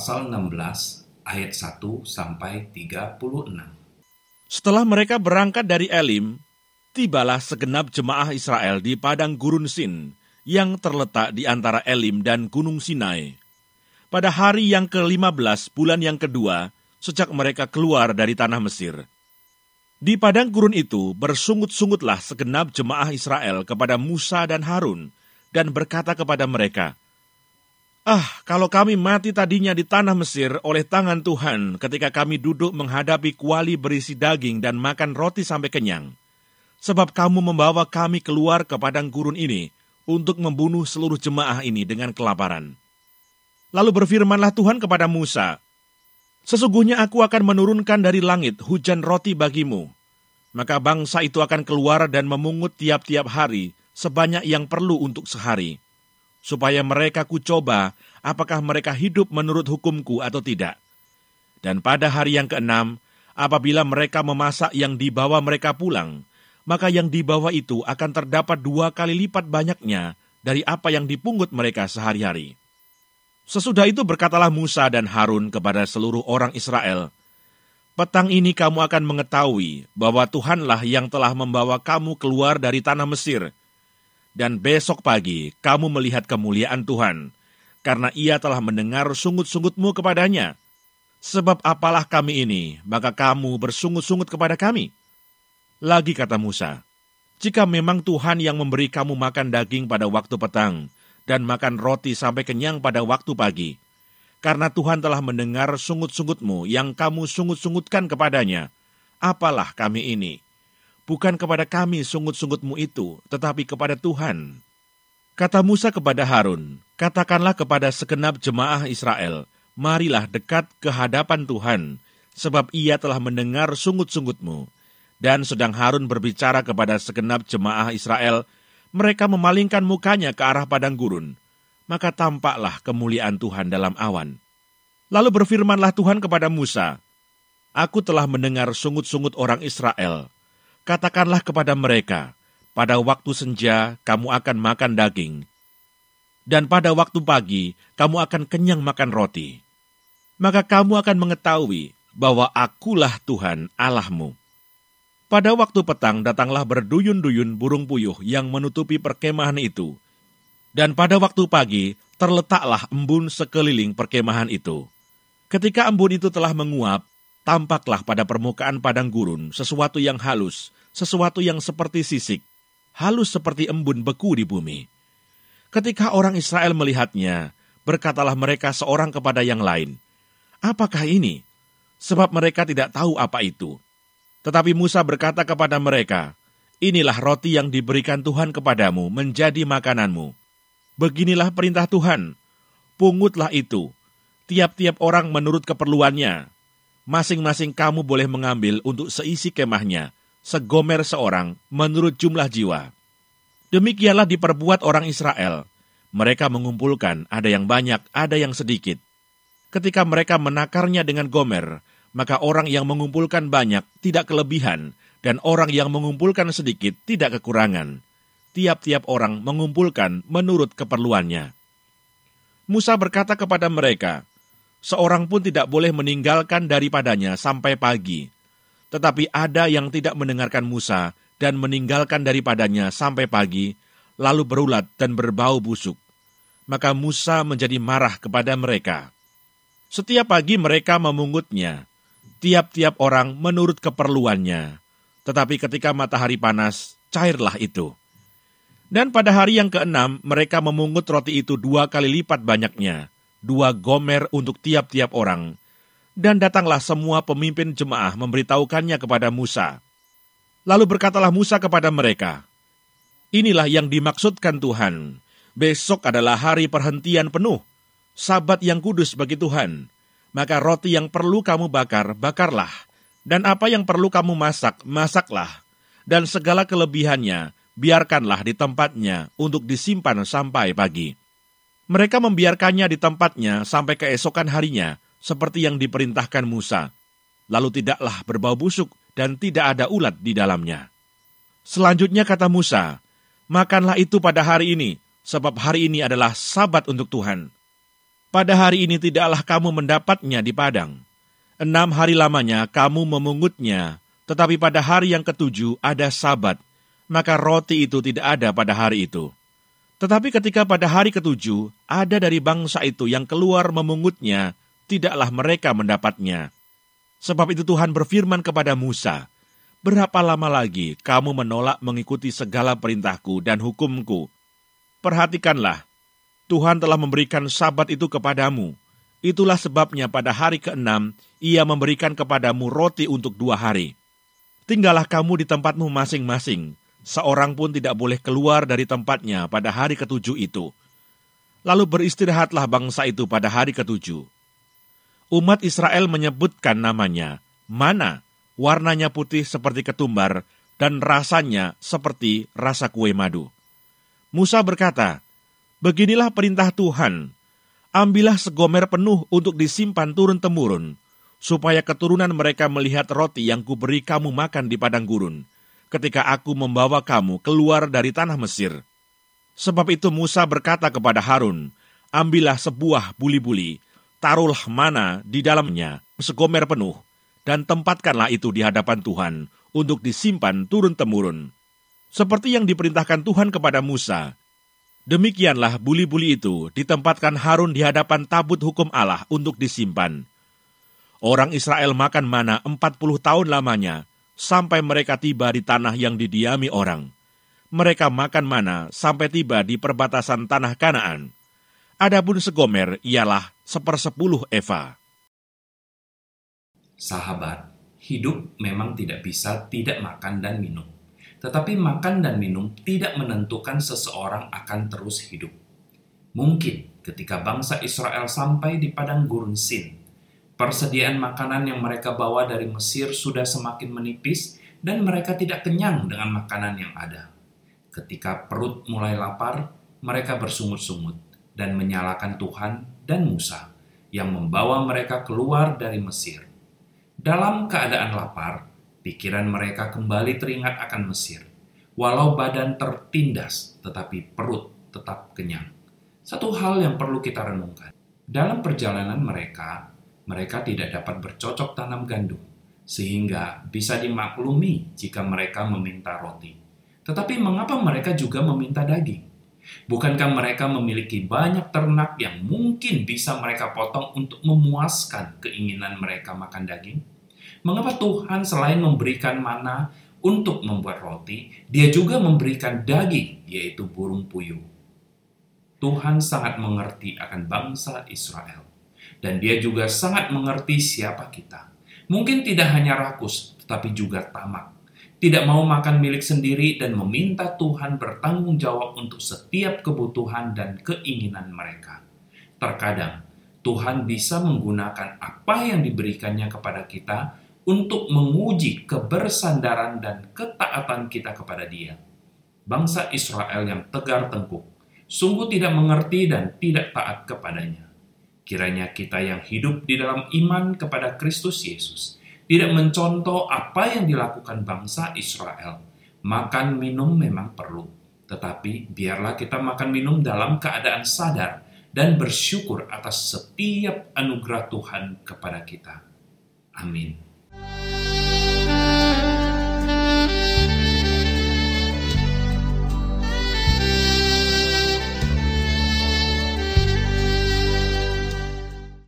pasal 16 ayat 1 sampai 36. Setelah mereka berangkat dari Elim, tibalah segenap jemaah Israel di padang gurun Sin yang terletak di antara Elim dan Gunung Sinai. Pada hari yang ke-15 bulan yang kedua, sejak mereka keluar dari tanah Mesir. Di padang gurun itu bersungut-sungutlah segenap jemaah Israel kepada Musa dan Harun, dan berkata kepada mereka, Ah, kalau kami mati tadinya di tanah Mesir oleh tangan Tuhan ketika kami duduk menghadapi kuali berisi daging dan makan roti sampai kenyang. Sebab kamu membawa kami keluar ke padang gurun ini untuk membunuh seluruh jemaah ini dengan kelaparan. Lalu berfirmanlah Tuhan kepada Musa, Sesungguhnya aku akan menurunkan dari langit hujan roti bagimu. Maka bangsa itu akan keluar dan memungut tiap-tiap hari sebanyak yang perlu untuk sehari. Supaya mereka kucoba apakah mereka hidup menurut hukumku atau tidak. Dan pada hari yang keenam, apabila mereka memasak yang dibawa mereka pulang, maka yang dibawa itu akan terdapat dua kali lipat banyaknya dari apa yang dipungut mereka sehari-hari. Sesudah itu berkatalah Musa dan Harun kepada seluruh orang Israel, Petang ini kamu akan mengetahui bahwa Tuhanlah yang telah membawa kamu keluar dari tanah Mesir. Dan besok pagi kamu melihat kemuliaan Tuhan, karena ia telah mendengar sungut-sungutmu kepadanya. Sebab apalah kami ini, maka kamu bersungut-sungut kepada kami. Lagi kata Musa, jika memang Tuhan yang memberi kamu makan daging pada waktu petang, dan makan roti sampai kenyang pada waktu pagi. Karena Tuhan telah mendengar sungut-sungutmu yang kamu sungut-sungutkan kepadanya. Apalah kami ini? Bukan kepada kami sungut-sungutmu itu, tetapi kepada Tuhan. Kata Musa kepada Harun, katakanlah kepada segenap jemaah Israel, marilah dekat ke hadapan Tuhan, sebab ia telah mendengar sungut-sungutmu. Dan sedang Harun berbicara kepada segenap jemaah Israel, mereka memalingkan mukanya ke arah padang gurun, maka tampaklah kemuliaan Tuhan dalam awan. Lalu berfirmanlah Tuhan kepada Musa, Aku telah mendengar sungut-sungut orang Israel. Katakanlah kepada mereka, pada waktu senja kamu akan makan daging, dan pada waktu pagi kamu akan kenyang makan roti. Maka kamu akan mengetahui bahwa akulah Tuhan Allahmu. Pada waktu petang datanglah berduyun-duyun burung puyuh yang menutupi perkemahan itu. Dan pada waktu pagi terletaklah embun sekeliling perkemahan itu. Ketika embun itu telah menguap, tampaklah pada permukaan padang gurun sesuatu yang halus, sesuatu yang seperti sisik, halus seperti embun beku di bumi. Ketika orang Israel melihatnya, berkatalah mereka seorang kepada yang lain, "Apakah ini?" Sebab mereka tidak tahu apa itu. Tetapi Musa berkata kepada mereka, Inilah roti yang diberikan Tuhan kepadamu menjadi makananmu. Beginilah perintah Tuhan, pungutlah itu, tiap-tiap orang menurut keperluannya. Masing-masing kamu boleh mengambil untuk seisi kemahnya, segomer seorang menurut jumlah jiwa. Demikianlah diperbuat orang Israel. Mereka mengumpulkan, ada yang banyak, ada yang sedikit. Ketika mereka menakarnya dengan gomer, maka orang yang mengumpulkan banyak tidak kelebihan, dan orang yang mengumpulkan sedikit tidak kekurangan. Tiap-tiap orang mengumpulkan menurut keperluannya. Musa berkata kepada mereka, Seorang pun tidak boleh meninggalkan daripadanya sampai pagi. Tetapi ada yang tidak mendengarkan Musa dan meninggalkan daripadanya sampai pagi, lalu berulat dan berbau busuk. Maka Musa menjadi marah kepada mereka. Setiap pagi mereka memungutnya, tiap-tiap orang menurut keperluannya. Tetapi ketika matahari panas, cairlah itu. Dan pada hari yang keenam, mereka memungut roti itu dua kali lipat banyaknya, dua gomer untuk tiap-tiap orang. Dan datanglah semua pemimpin jemaah memberitahukannya kepada Musa. Lalu berkatalah Musa kepada mereka, Inilah yang dimaksudkan Tuhan. Besok adalah hari perhentian penuh, sabat yang kudus bagi Tuhan maka roti yang perlu kamu bakar, bakarlah. Dan apa yang perlu kamu masak, masaklah. Dan segala kelebihannya, biarkanlah di tempatnya untuk disimpan sampai pagi. Mereka membiarkannya di tempatnya sampai keesokan harinya, seperti yang diperintahkan Musa. Lalu tidaklah berbau busuk dan tidak ada ulat di dalamnya. Selanjutnya kata Musa, Makanlah itu pada hari ini, sebab hari ini adalah sabat untuk Tuhan Pada hari ini tidaklah kamu mendapatnya di padang. Enam hari lamanya kamu memungutnya, tetapi pada hari yang ketujuh ada sabat, maka roti itu tidak ada pada hari itu. Tetapi ketika pada hari ketujuh ada dari bangsa itu yang keluar memungutnya, tidaklah mereka mendapatnya. Sebab itu Tuhan berfirman kepada Musa, Berapa lama lagi kamu menolak mengikuti segala perintahku dan hukumku? Perhatikanlah, Tuhan telah memberikan sabat itu kepadamu. Itulah sebabnya pada hari keenam, ia memberikan kepadamu roti untuk dua hari. Tinggallah kamu di tempatmu masing-masing, seorang pun tidak boleh keluar dari tempatnya pada hari ketujuh itu. Lalu beristirahatlah bangsa itu pada hari ketujuh. Umat Israel menyebutkan namanya, mana warnanya putih seperti ketumbar, dan rasanya seperti rasa kue madu. Musa berkata, Beginilah perintah Tuhan, ambillah segomer penuh untuk disimpan turun-temurun, supaya keturunan mereka melihat roti yang kuberi kamu makan di padang gurun, ketika aku membawa kamu keluar dari tanah Mesir. Sebab itu Musa berkata kepada Harun, Ambillah sebuah buli-buli, taruhlah mana di dalamnya segomer penuh, dan tempatkanlah itu di hadapan Tuhan untuk disimpan turun-temurun. Seperti yang diperintahkan Tuhan kepada Musa, demikianlah buli-buli itu ditempatkan Harun di hadapan tabut hukum Allah untuk disimpan. Orang Israel makan mana empat puluh tahun lamanya, sampai mereka tiba di tanah yang didiami orang. Mereka makan mana sampai tiba di perbatasan tanah Kanaan. Adapun segomer ialah sepersepuluh eva. Sahabat, hidup memang tidak bisa tidak makan dan minum. Tetapi makan dan minum tidak menentukan seseorang akan terus hidup. Mungkin ketika bangsa Israel sampai di padang gurun Sin, persediaan makanan yang mereka bawa dari Mesir sudah semakin menipis dan mereka tidak kenyang dengan makanan yang ada. Ketika perut mulai lapar, mereka bersungut-sungut dan menyalakan Tuhan dan Musa yang membawa mereka keluar dari Mesir. Dalam keadaan lapar, pikiran mereka kembali teringat akan Mesir. Walau badan tertindas, tetapi perut tetap kenyang. Satu hal yang perlu kita renungkan. Dalam perjalanan mereka, mereka tidak dapat bercocok tanam gandum, sehingga bisa dimaklumi jika mereka meminta roti. Tetapi mengapa mereka juga meminta daging? Bukankah mereka memiliki banyak ternak yang mungkin bisa mereka potong untuk memuaskan keinginan mereka makan daging? Mengapa Tuhan selain memberikan mana untuk membuat roti, dia juga memberikan daging, yaitu burung puyuh. Tuhan sangat mengerti akan bangsa Israel. Dan dia juga sangat mengerti siapa kita. Mungkin tidak hanya rakus, tetapi juga tamak. Tidak mau makan milik sendiri dan meminta Tuhan bertanggung jawab untuk setiap kebutuhan dan keinginan mereka. Terkadang, Tuhan bisa menggunakan apa yang diberikannya kepada kita untuk menguji kebersandaran dan ketaatan kita kepada Dia. Bangsa Israel yang tegar tengkuk, sungguh tidak mengerti dan tidak taat kepadanya. Kiranya kita yang hidup di dalam iman kepada Kristus Yesus tidak mencontoh apa yang dilakukan bangsa Israel. Makan minum memang perlu, tetapi biarlah kita makan minum dalam keadaan sadar dan bersyukur atas setiap anugerah Tuhan kepada kita. Amin.